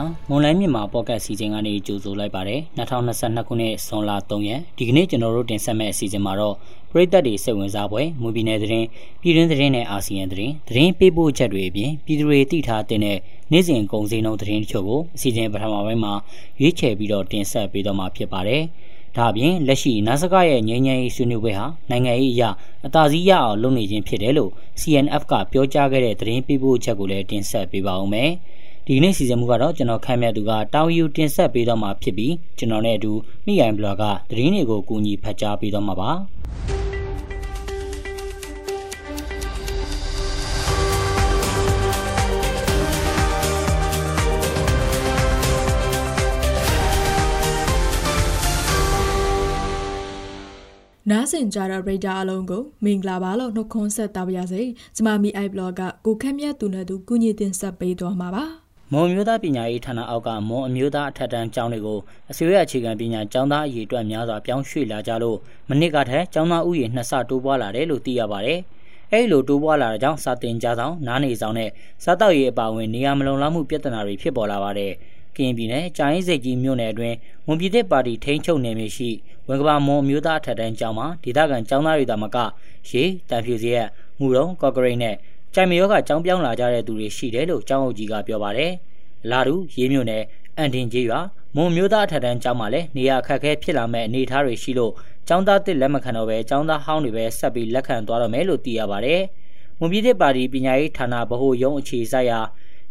ပါခင်ဗျာမွန်လိုင်းမြန်မာပေါ့ကတ်စီစဉ်ကနေကြိုဆိုလိုက်ပါတယ်2022ခုနှစ်ဇွန်လ3ရက်ဒီကနေ့ကျွန်တော်တို့တင်ဆက်မယ့်အစီအစဉ်မှာတော့ပရိသတ်တွေစိတ်ဝင်စားပွဲမူပြည်နယ်သတင်းပြည်တွင်းသတင်းနဲ့အာဆီယံသတင်းသတင်းပေးပို့ချက်တွေအပြင်ပြည်သူတွေသိထားတဲ့နေ့စဉ်ကုန်စည်နှုန်းသတင်းတချို့ကိုအစီအစဉ်ပထမပိုင်းမှာရွေးချယ်ပြီးတော့တင်ဆက်ပေးတော့မှာဖြစ်ပါတယ်ဒါအပြင်လက်ရှိနာဆကရဲ့ငြိမ်းချမ်းရေးဆွေးနွေးပွဲဟာနိုင်ငံရေးအရာအသာစီးရအောင်လုပ်နေခြင်းဖြစ်တယ်လို့ CNF ကပြောကြားခဲ့တဲ့သတင်းပေးပို့ချက်ကိုလည်းတင်ဆက်ပေးပါဦးမယ်။ ဒီနေ့စီစဉ်မှုကတော့ကျွန်တော်ခမ်းမြတ်သူကတောင်ယူတင်ဆက်ပေးတော့မှာဖြစ်ပြီးကျွန်တော်နဲ့အတူမိရိုင်ဘလော့ကသတင်းတွေကိုကူညီဖတ်ကြားပေးတော့မှာပါနားဆင်ကြတဲ့ရိတာအလုံးကိုမင်္ဂလာပါလို့နှုတ်ခွန်းဆက်တာပါရစေ။ကျမမီအိုက်ဘလော့ကကိုခက်မြတ်သူနဲ့သူကုညီတင်ဆက်ပေးသွားမှာပါ။ မွန်မျိုးသားပညာရေးဌာနအောက်ကမွန်အမျိုးသားအထက်တန်းကျောင်းတွေကိုအစိုးရအခြေခံပညာကျောင်းသားအရေးအတွက်များစွာပြောင်းရွှေ့လာကြလို့မနစ်ကထက်ကျောင်းသားဥယျာဉ်နှစ်ဆတိုးပွားလာတယ်လို့သိရပါတယ်။အဲဒီလိုတိုးပွားလာတဲ့ကြောင့်စာတင်ကြားဆောင်နားနေဆောင်နဲ့စားတောက်ရေးအပါအဝင်နေရာမလုံလောက်မှုပြဿနာတွေဖြစ်ပေါ်လာပါတယ်။ကရင်ပြည်နယ်ကြာရင်စိတ်ကြီးမြို့နယ်အတွင်းဝန်ပြည်သစ်ပါတီထိန်းချုပ်နယ်မြေရှိဝန်ကဘာမွန်အမျိုးသားအထက်တန်းကျောင်းမှာဒေသခံကျောင်းသားတွေသာမကရေတန်ဖြူစရက်ငူတုံကော့ကရိတ်နဲ့ ကြိုင်မရောကကျောင်းပြောင်းလာကြတဲ့သူတွေရှိတယ်လို့ကျောင်းအုပ်ကြီးကပြောပါတယ်။လာတူရေးမြို့နယ်အန်တင်ကြီးရွာမွန်မျိုးသားအထက်တန်းကျောင်းမှာလည်းနေရာအခက်အခဲဖြစ်လာမဲ့အနေအထားတွေရှိလို့ကျောင်းသားတစ်လက်မခံတော့ပဲကျောင်းသားဟောင်းတွေပဲဆက်ပြီးလက်ခံသွားတော့မယ်လို့သိရပါတယ်။မွန်ပြည်သစ်ပါတီပညာရေးဌာနဗဟိုရုံးအခြေစိုက်ရာ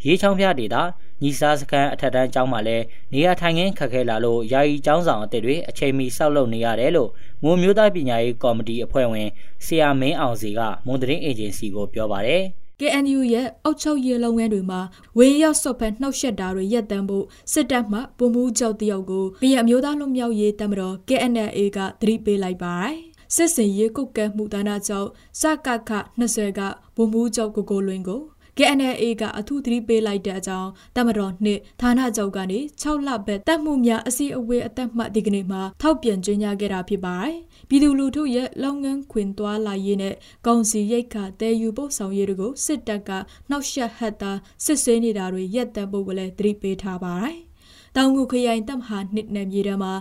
ရေးချောင်းပြဒေတာ ညီစားစခန်းအထက်တန်းကျောင်းမှာလည်းနေရာထိုင်ခင်းခက်ခဲလာလို့ယာယီကျောင်းဆောင်အသစ်တွေအချိန်မီဆောက်လုပ်နေရတယ်လို့မွန်မျိုးသားပညာရေးကော်မတီအဖွဲ့ဝင်ဆရာမင်းအောင်စီကမွန်တရင်အေဂျင်စီကိုပြောပါတယ်။ KNU ရဲ့အောက်ချုပ်ရေးလုပ်ငန်းတွေမှာဝေရောက်စော့ဖက်နှောက်ယှက်တာတွေရပ်တန့်ဖို့စစ်တပ်မှပုံမှုကြောက်တယောက်ကိုပြည်အမျိုးသားလွတ်မြောက်ရေးတပ်မတော် KNLA ကသတိပေးလိုက်ပါတယ်။စစ်စင်ရေးကုတ်ကဲမှုဒါနကြောင့်စကခ20ကပုံမှုကြောက်ကိုကိုလွင်ကို KNLA ကအထူးသတိပေးလိုက်တဲ့အကြောင်းတမတော်နှစ်ဌာနချုပ်ကနေ6လပဲတက်မှုများအစီအဝေးအသက်မှဒီကနေ့မှာထောက်ပြန်ကြေညာခဲ့တာဖြစ်ပါတယ်။ပြည်သူလူထုရဲ့လုပ်ငန်းခွင်သွားလာရေးနဲ့ကောင်စီရိတ်ခတဲယူပို့ဆောင်ရေးတွေကိုစစ်တပ်ကနှောက်ယှက်ဟက်တာစစ်ဆေးနေတာတွေရပ်တန့်ဖို့ကလည်းသတိပေးထားပါတယ်။တောင်ငူခရိုင်တပ်မဟာနှစ်နယ်မြေထဲမှာ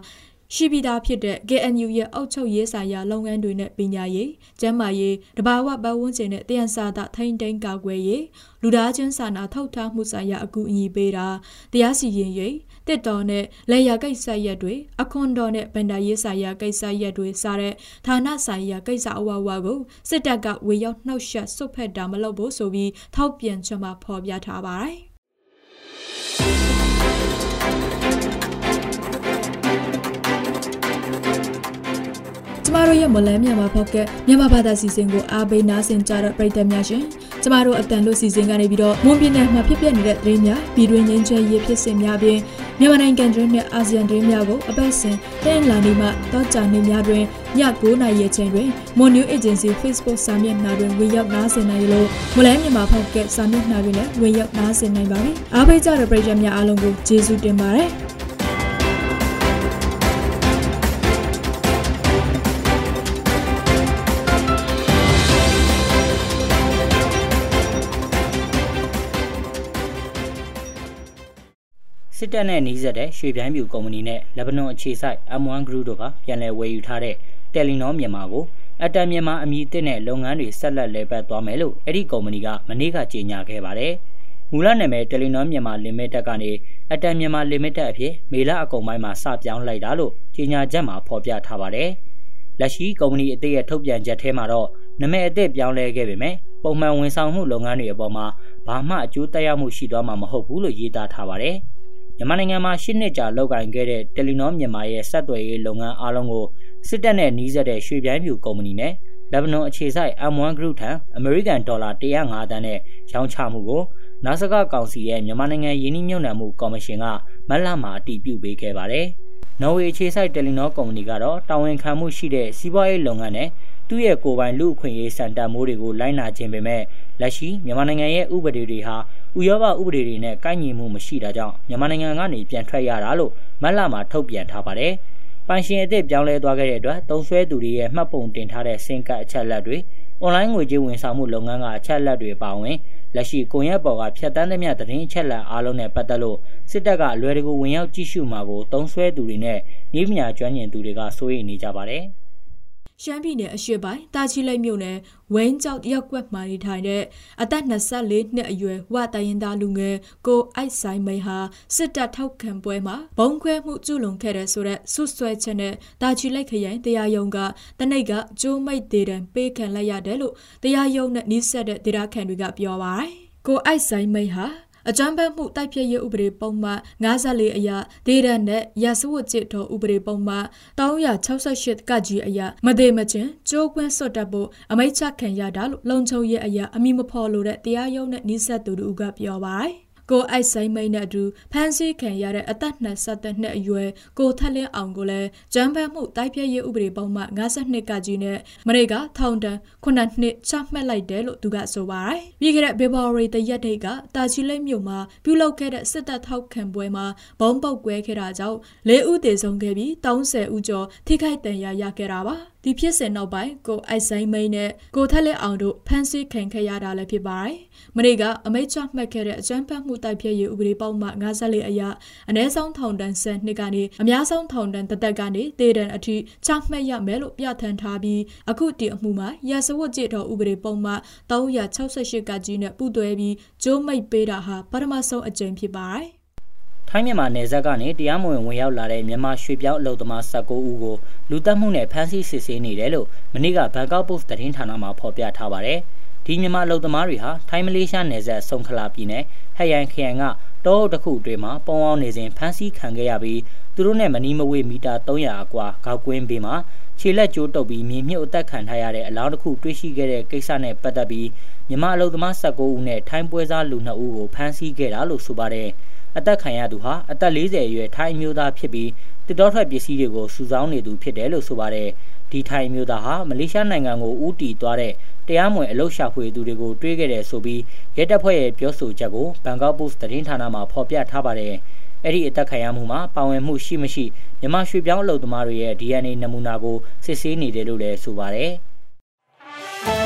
ရှိပြီးသားဖြစ်တဲ့ KNU ရဲ့အုပ်ချုပ်ရေးဆိုင်ရာလုပ်ငန်းတွေနဲ့ပညာရေး၊ကျန်းမာရေး၊တဘာဝပတ်ဝန်းကျင်နဲ့တရားစာသထိန်းသိမ်းကာကွယ်ရေး၊လူသားချင်းစာနာထောက်ထားမှုဆိုင်ရာအကူအညီပေးတာတရားစီရင်ရေးတစ်တော်နဲ့လက်ရကိစ္စရက်တွေအခွန်တော်နဲ့ဗန္ဒာရေးဆိုင်ရာကိစ္စရက်တွေစတဲ့ဌာနဆိုင်ရာကိစ္စအဝဝကိုစစ်တပ်ကဝေရောက်နှောက်ယှက်ဆုတ်ဖက်တာမလုပ်ဖို့ဆိုပြီးထောက်ပြန်ချက်မှာဖော်ပြထားပါတယ် ကျမတို့ရဲ့မလန်းမြန်မာဖောက်ကမြန်မာဘာသာစီစဉ်ကိုအားပေးနားဆင်ကြတဲ့ပရိသတ်များရှင်ကျမတို့အတန်လို့စီစဉ်ကနေပြီးတော့မွန်ပြည်နယ်မှာဖြစ်ပျက်နေတဲ့သတင်းများပြည်တွင်းငင်းချဲရေးဖြစ်စဉ်များပြင်မြန်မာနိုင်ငံတွင်းနဲ့အာဆီယံတွင်းများကိုအပတ်စဉ်တင်လာနေမှတောကြနေများတွင်ည9:00နာရီချိန်တွင် Mon New Agency Facebook စာမျက်နှာတွင်ဝင်ရောက်နားဆင်နိုင်လို့မလန်းမြန်မာဖောက်ကစာမျက်နှာတွင်လည်းဝင်ရောက်နားဆင်နိုင်ပါပြီအားပေးကြတဲ့ပရိသတ်များအားလုံးကိုကျေးဇူးတင်ပါတယ် စစ်တပ်နဲ့နှီးစပ်တဲ့ရွှေပြိုင်းပြူကုမ္ပဏီနဲ့လက်ဘနွန်အခြေစိုက် M1 Group တို့ကပြန်လည်ဝယ်ယူထားတဲ့တယ်လီနောမြန်မာကိုအတန်မြန်မာအမည်အသစ်နဲ့လုပ်ငန်းတွေဆက်လက်လည်ပတ်သွားမယ်လို့အဲ့ဒီကုမ္ပဏီကမနေ့ကကြေညာခဲ့ပါတယ်။မူလနာမည်တယ်လီနောမြန်မာလီမိတက်ကနေအတန်မြန်မာလီမိတက်အဖြစ်မေလအကုန်ပိုင်းမှာစပြောင်းလိုက်တာလို့ကြေညာချက်မှာဖော်ပြထားပါတယ်။လက်ရှိကုမ္ပဏီအသစ်ရဲ့ထုတ်ပြန်ချက်ထဲမှာတော့နာမည်အသစ်ပြောင်းလဲခဲ့ပေမဲ့ပုံမှန်ဝန်ဆောင်မှုလုပ်ငန်းတွေအပေါ်မှာဘာမှအကျိုးသက်ရောက်မှုရှိသွားမှာမဟုတ်ဘူးလို့ရေးသားထားပါတယ်။ မြန်မာနိုင်ငံမှာ၈နှစ်ကြာလုပ်ကိုင်ခဲ့တဲ့တယ်လီနောမြန်မာရဲ့ဆက်သွယ်ရေးလုပ်ငန်းအားလုံးကိုစစ်တပ်နဲ့နှီးစပ်တဲ့ရွှေပြိုင်းဖြူကုမ္ပဏီနဲ့လက်ဘနွန်အခြေစိုက် M1 Group ထံအမေရိကန်ဒေါ်လာ105တန်းနဲ့ရောင်းချမှုကိုနာဆကကောင်စီရဲ့မြန်မာနိုင်ငံယင်းနှိမ့်မြုံနယ်မှုကော်မရှင်ကမတ်လမှာအတည်ပြုပေးခဲ့ပါတယ်။နော်ဝေအခြေစိုက်တယ်လီနောကုမ္ပဏီကတော့တာဝန်ခံမှုရှိတဲ့စီးပွားရေးလုပ်ငန်းနဲ့သူ့ရဲ့ကိုယ်ပိုင်လူအခွင့်အရေးစံတန်မိုးတွေကိုလိုက်နာခြင်းပေမဲ့လက်ရှိမြန်မာနိုင်ငံရဲ့ဥပဒေတွေဟာ ဥရောပဥပဒေတွေနဲ့ကိုက်ညီမှုမရှိတာကြောင့်မြန်မာနိုင်ငံကနေပြန်ထွက်ရတာလို့မတ်လမှာထုတ်ပြန်ထားပါတယ်။ပန်ရှင်အသစ်ပြောင်းလဲသွားခဲ့တဲ့အတွက်သုံးဆွဲသူတွေရဲ့မှတ်ပုံတင်ထားတဲ့စင်ကတ်အချက်လက်တွေအွန်လိုင်းငွေကြေးဝန်ဆောင်မှုလုပ်ငန်းကအချက်လက်တွေပါဝင်လက်ရှိကွန်ရက်ပေါ်ကဖြတ်တန်းသမျှသတင်းအချက်အလက်အားလုံးနဲ့ပတ်သက်လို့စစ်တပ်ကအလွယ်တကူဝင်ရောက်ကြည့်ရှုမှာကိုတုံးဆွဲသူတွေနဲ့ဤပညာကျွမ်းကျင်သူတွေကစိုးရိမ်နေကြပါတယ်။ ရှမ်းပြည်နယ်အရှေ့ပိုင်းတာချီလိတ်မြို့နယ်ဝင်းကျောက်ရက်ကွက်မှာနေထိုင်တဲ့အသက်24နှစ်အရွယ်ဝတရင်သားလူငယ်ကိုအိုက်ဆိုင်မိန်ဟာစစ်တပ်ထောက်ခံပွဲမှာဘုံခွဲမှုကျူးလွန်ခဲ့တဲ့ဆိုတဲ့ဆွဆွဲချက်နဲ့တာချီလိတ်ခရိုင်တရားရုံးကတနိတ်ကကျိုးမိတ်သေးတယ်ပေးခံလိုက်ရတယ်လို့တရားရုံးနဲ့နှိစက်တဲ့ဒေတာခန်တွေကပြောပါတယ်ကိုအိုက်ဆိုင်မိန်ဟာ အကြမ်းဖက်မှုတိုက်ဖျက်ရေးဥပဒေပုံမှန်54အရဒေဒန်နဲ့ရာဇဝတ်ကျစ်တော်ဥပဒေပုံမှန်368ကကြီးအရမသေးမချင်းကြိုးကွင်းစွတ်တက်ဖို့အမိတ်ချခံရတာလို့လုံချုံရဲ့အရာအမိမဖော်လို့တဲ့တရားရုံးနဲ့နှိစက်သူတို့ကပြောပါတယ် ကိုအိုက်ဆိုင်မိန်နဲ့အတူဖမ်းဆီးခံရတဲ့အသက်22နှစ်အရွယ်ကိုထက်လင်းအောင်ကိုလည်းကြမ်းဖက်မှုတိုက်ဖျက်ရေးဥပဒေပုံမှ52ကကြီးနဲ့မရိကထောင်ဒဏ်9နှစ်ချမှတ်လိုက်တယ်လို့သူကဆိုပါတယ်။ပြီးခဲ့တဲ့ဖေဖော်ဝါရီတရက်ဒိတ်ကတာချီလိတ်မြို့မှာပြုလုပ်ခဲ့တဲ့စစ်တပ်ထောက်ခံပွဲမှာဘုံပုတ်ကွဲခဲ့တာကြောင့်၄ဦးသေဆုံးခဲ့ပြီး30ဦးကျော်ထိခိုက်ဒဏ်ရာရခဲ့တာပါ။ဒီဖြစ်စဉ်နောက်ပိုင်းကိုအိုက်ဆိုင်မိန်နဲ့ကိုထက်လက်အောင်တို့ဖမ်းဆီးခံခဲ့ရတာလည်းဖြစ်ပါတယ်။မနေ့ကအမိတ်ချမှတ်ခဲ့တဲ့အကြမ်းဖက်မှုတိုက်ဖျက်ရေးဥပဒေပေါက်မှ54အရအ ਨੇ ဆုံးထောင်ဒဏ်10နှစ်ကနေအများဆုံးထောင်ဒဏ်တစ်သက်ကနေတေဒဏ်အထိချမှတ်ရမယ်လို့ပြဋ္ဌာန်းထားပြီးအခုတည်အမှုမှာရာဇဝတ်ကြေတော်ဥပဒေပုံမှ368ကကြီးနဲ့ပူးတွဲပြီးကျိုးမိတ်ပေးတာဟာပထမဆုံးအကြိမ်ဖြစ်ပါတယ် ထိုင်းမြန်မာနယ်စပ်ကနေတရားမဝင်ဝင်ရောက်လာတဲ့မြန်မာရွှေပြောင်းအလုပ်သမား19ဦးကိုလူတက်မှုနဲ့ဖမ်းဆီးစစ်ဆေးနေတယ်လို့မနေ့ကဘန်ကောက်ပို့စ်သတင်းဌာနမှဖော်ပြထားပါတယ်။ဒီမြန်မာအလုပ်သမားတွေဟာထိုင်းမလေးရှားနယ်စပ်ဆုံခလာပြည်နယ်ဟယန်ခရိုင်ကတောအုပ်တစ်ခုအတွင်းမှာပုံအောင်နေစဉ်ဖမ်းဆီးခံခဲ့ရပြီးသူတို့နဲ့မနီးမဝေးမီတာ300အကွာဂေါက်ကွင်းဘေးမှာခြေလက်ကျိုးတုပ်ပြီးမြေမြုပ်အသက်ခံထားရတဲ့အလောင်းတစ်ခုတွေ့ရှိခဲ့တဲ့ကိစ္စနဲ့ပတ်သက်ပြီးမြန်မာအလုပ်သမား19ဦးနဲ့ထိုင်းပွဲစားလူ2ဦးကိုဖမ်းဆီးခဲ့တာလို့ဆိုပါတယ်။ အသက်ခံရသူဟာအသက်40အရွယ်ထိုင်းမျိုးသားဖြစ်ပြီးတစ်တော်ထွက်ပစ္စည်းတွေကိုစုဆောင်းနေသူဖြစ်တယ်လို့ဆိုပါတယ်ဒီထိုင်းမျိုးသားဟာမလေးရှားနိုင်ငံကိုဦးတည်သွားတဲ့တရားမဝင်အလုပ်ရှာဖွေသူတွေကိုတွေးခဲ့တယ်ဆိုပြီးရဲတပ်ဖွဲ့ရဲ့ပြောဆိုချက်ကိုဘန်ကောက်ပို့စ်သတင်းဌာနမှဖော်ပြထားပါတယ်အဲ့ဒီအသက်ခံရမှုမှာပါဝင်မှုရှိမရှိမြန်မာရွှေပြောင်းအလုပ်သမားတွေရဲ့ DNA နမူနာကိုစစ်ဆေးနေတယ်လို့လည်းဆိုပါတယ်။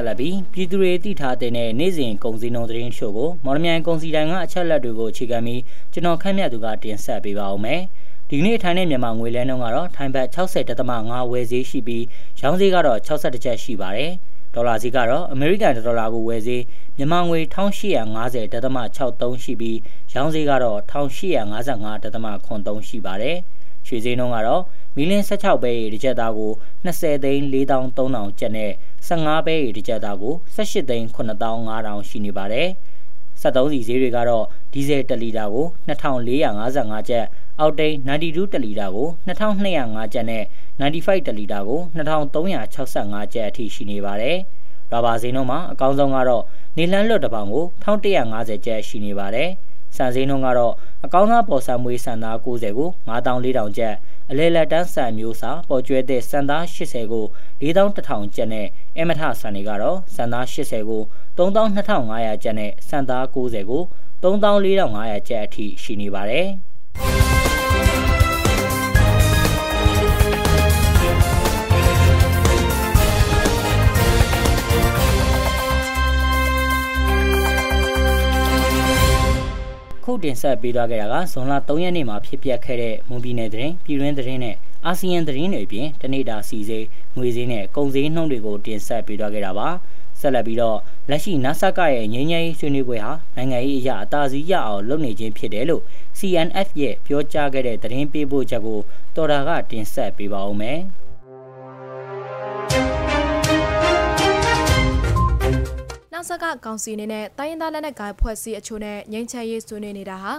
ဆက်လက်ပြီးပြည်သူတွေသိထားတဲ့နေ့စဉ်ကုန်စည်နှုန်းသတင်းချို့ကိုမော်လမြိုင်ကုန်စည်တိုင်းကအချက်လက်တွေကိုအခြေခံပြီးကျွန်တော်ခန့်မှတ်သူကတင်ဆက်ပေးပါဦးမယ်။ဒီကနေ့ထိုင်းနဲ့မြန်မာငွေလဲနှုန်းကတော့ထိုင်းဘတ်60.5ဝယ်ဈေးရှိပြီးရောင်းဈေးကတော့62ကျပ်ရှိပါတယ်။ဒေါ်လာဈေးကတော့အမေရိကန်ဒေါ်လာကိုဝယ်ဈေးမြန်မာငွေ1850.63ရှိပြီးရောင်းဈေးကတော့1855.83ရှိပါတယ်။ရွှေဈေးနှုန်းကတော့ မီလင်း16ပဲတစ်ကျပ်သားကို20သိန်း4300ကျပ်နဲ့15ပဲတစ်ကျပ်သားကို18သိန်း9500ရှိနေပါတယ်။73စီဈေးတွေကတော့ဒီဇယ်1လီတာကို2455ကျပ်အောက်တိန်92တလီတာကို2205ကျပ်နဲ့95တလီတာကို2365ကျပ်အထိရှိနေပါတယ်။ရာဘာဈေးနှုန်းမှာအကောင်းဆုံးကတော့နေလန်းလွတ်တစ်ပေါင်ကို1150ကျပ်ရှိနေပါတယ်။စံဈေးနှုန်းကတော့အကောင်းစားပေါ်ဆံမွေးစံသား90ကို9400ကျပ် အလဲလက်တန်းဆန်မျိုးစာပေါ်ကျွဲတဲ့စံသား80ကို4100ကျပ်နဲ့အမထဆန်တွေကတော့စံသား80ကို32,500ကျပ်နဲ့စံသား90ကို34,500ကျပ်အထိရှိနေပါတယ် ခုတင်ဆက်ပေးသွားခဲ့တာကဇွန်လ3ရက်နေ့မှာဖြစ်ပျက်ခဲ့တဲ့မွန်ပြည်နယ်သတင်းပြည်တွင်းသတင်းနဲ့အာဆီယံသတင်းတွေအပြင်တနေ့တာစီစေးငွေစည်းနဲ့ကုန်စည်နှုန်းတွေကိုတင်ဆက်ပေးသွားခဲ့တာပါဆက်လက်ပြီးတော့လက်ရှိ NASA ကရဲ့ငြိမ်းချမ်းရေးဆွေးနွေးပွဲဟာနိုင်ငံရေးအရာအသာစီးရအောင်လုပ်နေခြင်းဖြစ်တယ်လို့ CNF ရဲ့ပြောကြားခဲ့တဲ့သတင်းပေးပို့ချက်ကိုတော်တာကတင်ဆက်ပေးပါဦးမယ်။ နောက်ဆက်ကကောင်စီအနေနဲ့တိုင်းရင်းသားလက်နက်ကိုင်ဖွဲ့စည်းအချို့နဲ့ငြိမ်းချမ်းရေးဆွေးနွေးနေတာဟာ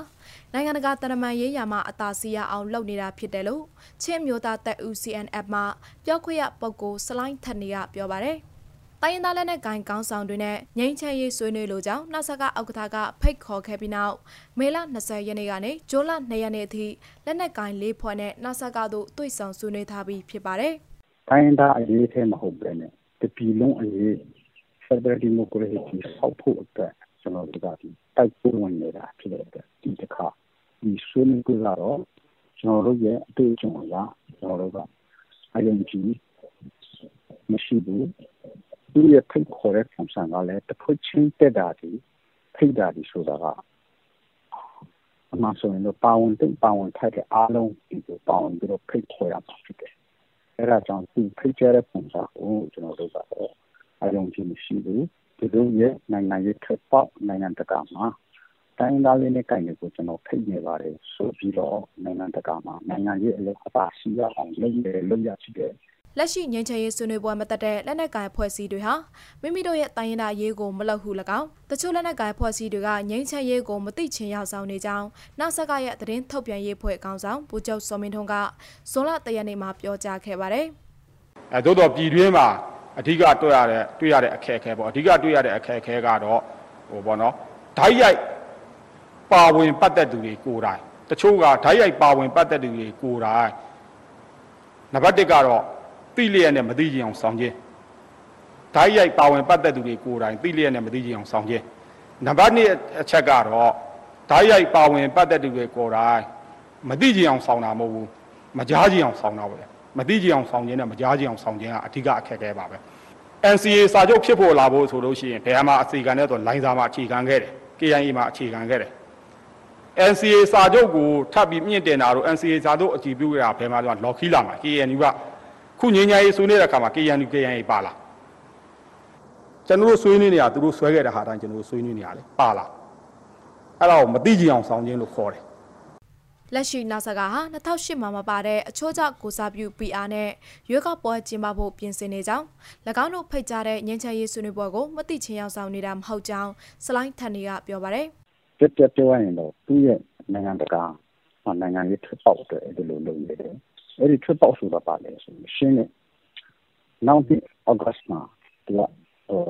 နိုင်ငံတကာတရမန်ရေးရာမှာအသာစီးရအောင်လုပ်နေတာဖြစ်တယ်လို့ချင်းမျိုးသားတပ်ဦး CNF မှပြောခွင့်ရပုဂ္ဂိုလ်စလိုင်းထက်နေကပြောပါတယ်။တိုင်းရင်းသားလက်နက်ကိုင်ကောင်းဆောင်တွေနဲ့ငြိမ်းချမ်းရေးဆွေးနွေးလိုကြောင်းနောက်ဆက်ကအောက်ကထာကဖိတ်ခေါ်ခဲ့ပြီးနောက်မေလ20ရက်နေ့ကနေဂျိုလ2ရက်နေ့အထိလက်နက်ကိုင်၄ဖွဲ့နဲ့နောက်ဆက်ကတို့တွေ့ဆုံဆွေးနွေးထားပြီးဖြစ်ပါတယ်။တိုင်းရင်းသားအရေးထဲမဟုတ်ပဲနဲ့တပြည်လုံးအရေး ဖက်ဒရယ်ဒီမိုကရေစီဆောက်ဖို့အတွက်ကျွန်တော်တို့ကဒီတိုက်ပွဲဝင်နေတာဖြစ်တဲ့အတွက်ဒီတစ်ခါဒီဆွေးနွေးကြတော့ကျွန်တော်တို့ရဲ့အတွေ့အကြုံအရကျွန်တော်တို့ကအယုံကြည်မရှိဘူးသူရဲ့ဖိတ်ခေါ်တဲ့ပုံစံကလည်းတစ်ဖွဲ့ချင်းတက်တာဒီဖိတ်တာဒီဆိုတာကအမှန်ဆိုရင်တော့ပါဝင်တဲ့ပါဝင်ထိုက်တဲ့အားလုံးဒီကိုပါဝင်ပြီးတော့ဖိတ်ခေါ်ရမှာဖြစ်တယ်အဲဒါကြောင့်ဒီဖိတ်ကြတဲ့ပုံစံကိုကျွန်တော်တို့ကတော့ အယုံကြည်မရှိဘူးဒီလိုရဲ့နိုင်ငံရေးထက်ပေါက်နိုင်ငံတကာမှာတိုင်းသားလေးနဲ့ကိုင်တွေကိုကျွန်တော်ဖိတ်နေပါတယ်ဆိုပြီးတော့နိုင်ငံတကာမှာနိုင်ငံရေးအလုပ်အပါရှိရအောင်လုပ်ရလုပ်ရရှိတယ်လက်ရှိငြိမ်းချမ်းရေးဆွေးနွေးပွဲမတက်တဲ့လက်နက်ကိုင်ဖွဲ့စည်းတွေဟာမိမိတို့ရဲ့တိုင်းရင်းသားရေးကိုမလုပ်ဟု၎င်းတချို့လက်နက်ကိုင်ဖွဲ့စည်းတွေကငြိမ်းချမ်းရေးကိုမသိချင်ရောက်ဆောင်နေကြောင်းနောက်ဆက်ကရဲ့သတင်းထုတ်ပြန်ရေးဖွဲ့ခေါင်းဆောင်ဗိုလ်ချုပ်စောမင်းထွန်းကဇွန်လတရက်နေ့မှာပြောကြားခဲ့ပါတယ်။အဲသို့တော်ပြည်တွင်းမှာ အဓိကတွေ့ရတဲ့တွေ့ရတဲ့အခက်အခဲပေါ့အဓိကတွေ့ရတဲ့အခက်အခဲကတော့ဟိုပေါ့နော်ဓာတ်ရိုက်ပါဝင်ပတ်သက်သူတွေကိုယ်တိုင်တချို့ကဓာတ်ရိုက်ပါဝင်ပတ်သက်သူတွေကိုယ်တိုင်နံပါတ်1ကတော့သိလျက်နဲ့မသိကြအောင်ဆောင်ခြင်းဓာတ်ရိုက်ပါဝင်ပတ်သက်သူတွေကိုယ်တိုင်သိလျက်နဲ့မသိကြအောင်ဆောင်ခြင်းနံပါတ်2အချက်ကတော့ဓာတ်ရိုက်ပါဝင်ပတ်သက်သူတွေကိုယ်တိုင်မသိကြအောင်ဆောင်တာမဟုတ်ဘူးမကြားကြအောင်ဆောင်တာပဲ မသိကြအောင်ဆောင်ခြင်းနဲ့မကြားကြအောင်ဆောင်ခြင်းကအဓိကအခက်အခဲပါပဲ NCA စာချုပ်ဖြစ်ဖို့လာဖို့ဆိုလို့ရှိရင်ဘယ်မှာအခြေခံတဲ့ဆိုလိုင်းစာမှာအခြေခံခဲ့တယ် KIA မှာအခြေခံခဲ့တယ် NCA စာချုပ်ကိုထပ်ပြီးမြင့်တင်တာတို့ NCA စာချုပ်အကြည့်ပြုရတာဘယ်မှာတော့လော်ခီလာမှာ KNU ကခုငင်းညာရေးဆွေးနွေးတဲ့အခါမှာ KNU KNA ပါလာကျွန်တော်တို့ဆွေးနွေးနေတာသူတို့ဆွဲခဲ့တဲ့ဟာတိုင်းကျွန်တော်တို့ဆွေးနွေးနေရလေပါလာအဲ့ဒါကိုမသိကြအောင်ဆောင်ခြင်းလို့ခေါ်တယ် လက်ရှိနာဆာကဟာ2008မှာမပါတဲ့အချိုးကျကိုစားပြု PR နဲ့ရွေးကောက်ပွဲကျင်းပဖို့ပြင်ဆင်နေကြောင်း၎င်းတို့ဖိတ်ကြားတဲ့ငင်းချရေးဆွေးနွေးပွဲကိုမသိချင်ရောက်ဆောင်နေတာမဟုတ်ကြောင်းစလိုင်းထန်နေကပြောပါတယ်။ပြပြပြောရရင်တော့သူ့ရဲ့နိုင်ငံတကာနိုင်ငံရေးထွက်ပေါက်အတွက်အဲ့ဒီလိုလုပ်နေတယ်။အဲ့ဒီထွက်ပေါက်ဆိုတာပါလေဆိုရှင်းနေနောက်ပြီး August မှာသူကဟို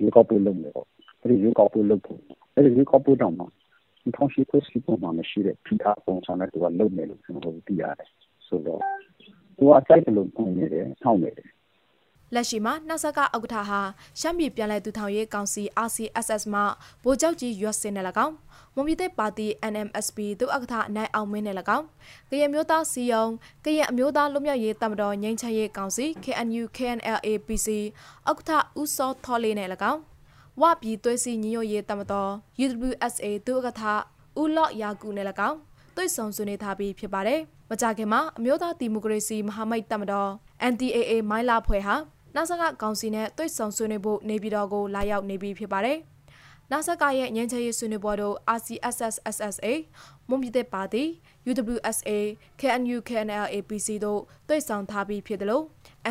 ရွေးကောက်ပွဲလုပ်နေတော့အဲ့ဒီရွေးကောက်ပွဲလုပ်ဖို့အဲ့ဒီရွေးကောက်ပွဲတော့ မှာထောင်ရှိခွစီပုံမှာမရှိတဲ့ ဖိအားပုံစံနဲ့သူကလုပ်နေလို့ကျွန်တော်တို့သိရတယ်ဆိုတော့သူကအစိုက်တယ်လို့ပုံနေတယ်ထောက်နေတယ်လက်ရှိမှာနှဆက်ကဥက္ကဋ္ဌဟာရှမ်းပြည်ပြည်လဲသူထောင်ရေးကောင်စီ RCSS မှဗိုလ်ချုပ်ကြီးရွတ်စင်နဲ့၎င်းမွန်ပြည်သက်ပါတီ NMSP သူဥက္ကဋ္ဌနိုင်အောင်မင်းနဲ့၎င်းကရင်မျိုးသားစီယုံကရင်အမျိုးသားလူမျိုးရေးတမတော်ငြိမ်းချမ်းရေးကောင်စီ KNU KNLA PC ဥက္ကဋ္ဌဦးစောထော်လေးနဲ့၎င်း ဝပြည်သွေးစီညီညွတ်ရေးတမတော် UWSA ဒုဥက္ကဋ္ဌဦးလော့ယာကူနဲ့၎င်းတွေ့ဆုံဆွေးနွေးထားပြီးဖြစ်ပါတယ်။မကြခင်မှာအမျိုးသားဒီမိုကရေစီမဟာမိတ်တမတော် NDAA မိုင်းလာဖွဲ့ဟာနာဆကကောင်စီနဲ့တွေ့ဆုံဆွေးနွေးဖို့နေပြည်တော်ကိုလာရောက်နေပြီးဖြစ်ပါတယ်။နာဆကရဲ့ငញ្ချရေးဆွေးနွေးပွဲတို့ RCSS SSA မွန်ပြည်သက်ပါတီ UWSA KNU KNLAPC တို့တွေ့ဆုံထားပြီးဖြစ်တယ်လို့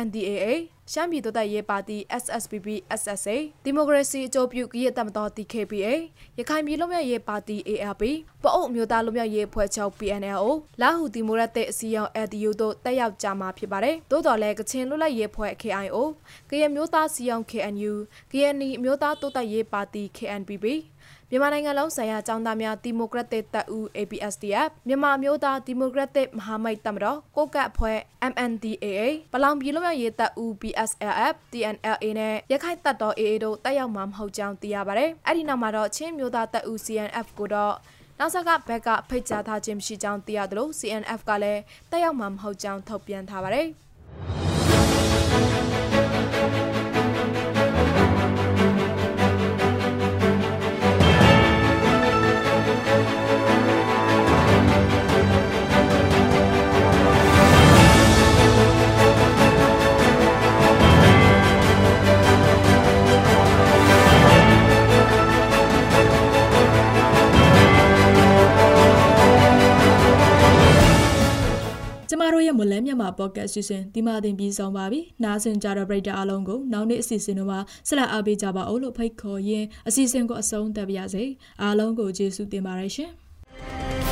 NDAA ရှမ်းပြည်တိုးတက်ရေးပါတီ SSPP SSA ဒီမိုကရေစီအကျိုးပြုကရစ်တမတော် TKPA ရခိုင်ပြည်လွတ်မြောက်ရေးပါတီ ARP ပအုပ်မျိုးသားလွတ်မြောက်ရေးဖွဲ့ချုပ် PNLO လာဟူဒီမိုရက်တစ်အစည်းအရုံး LDU တို့တက်ရောက်ကြမှာဖြစ်ပါတယ်။သို့တော်လည်းကချင်လွတ်လပ်ရေးဖွဲ့ KIO ကရင်မျိုးသားစီယုံ KNU ကရင်နီမျိုးသားတိုးတက်ရေးပါတီ KNPP မြန်မာနိုင်ငံလုံးဆိုင်ရာចောင်းသားများဒီမိုကရက်တစ်တပ်ဦး ABSDF မြန်မာမျိုးသားဒီမိုကရက်တစ်မဟာမိတ်တပ်မတော်ကိုကတ်အဖွဲ့ MNDAA ပလောင်ပြည်လွတ်မြောက်ရေးတပ်ဦး BSLF TNLA နဲ့ရခိုင်တပ်တော် AA တို့တက်ရောက်မှာမဟုတ်ကြောင်းသိရပါတယ်။အဲ့ဒီနောက်မှာတော့ချင်းမျိုးသားတပ်ဦး CNF ကိုတော့နောက်ဆက်ကဘက်ကဖိတ်ကြားထားခြင်းမရှိကြောင်းသိရတယ်လို့ CNF ကလည်းတက်ရောက်မှာမဟုတ်ကြောင်းထုတ်ပြန်ထားပါတယ်။ မလဲမြတ်မှာပေါ့ကတ်စီစဉ်ဒီမှာတင်ပြီးဆုံးပါပြီ။နားဆင်ကြတဲ့ပရိသတ်အားလုံးကိုနောက်နေ့အစီအစဉ်တွေမှာဆက်လက်အားပေးကြပါအောင်လို့ဖိတ်ခေါ်ရင်းအစီအစဉ်ကိုအဆုံးသတ်ပါရစေ။အားလုံးကိုကျေးဇူးတင်ပါတယ်ရှင်။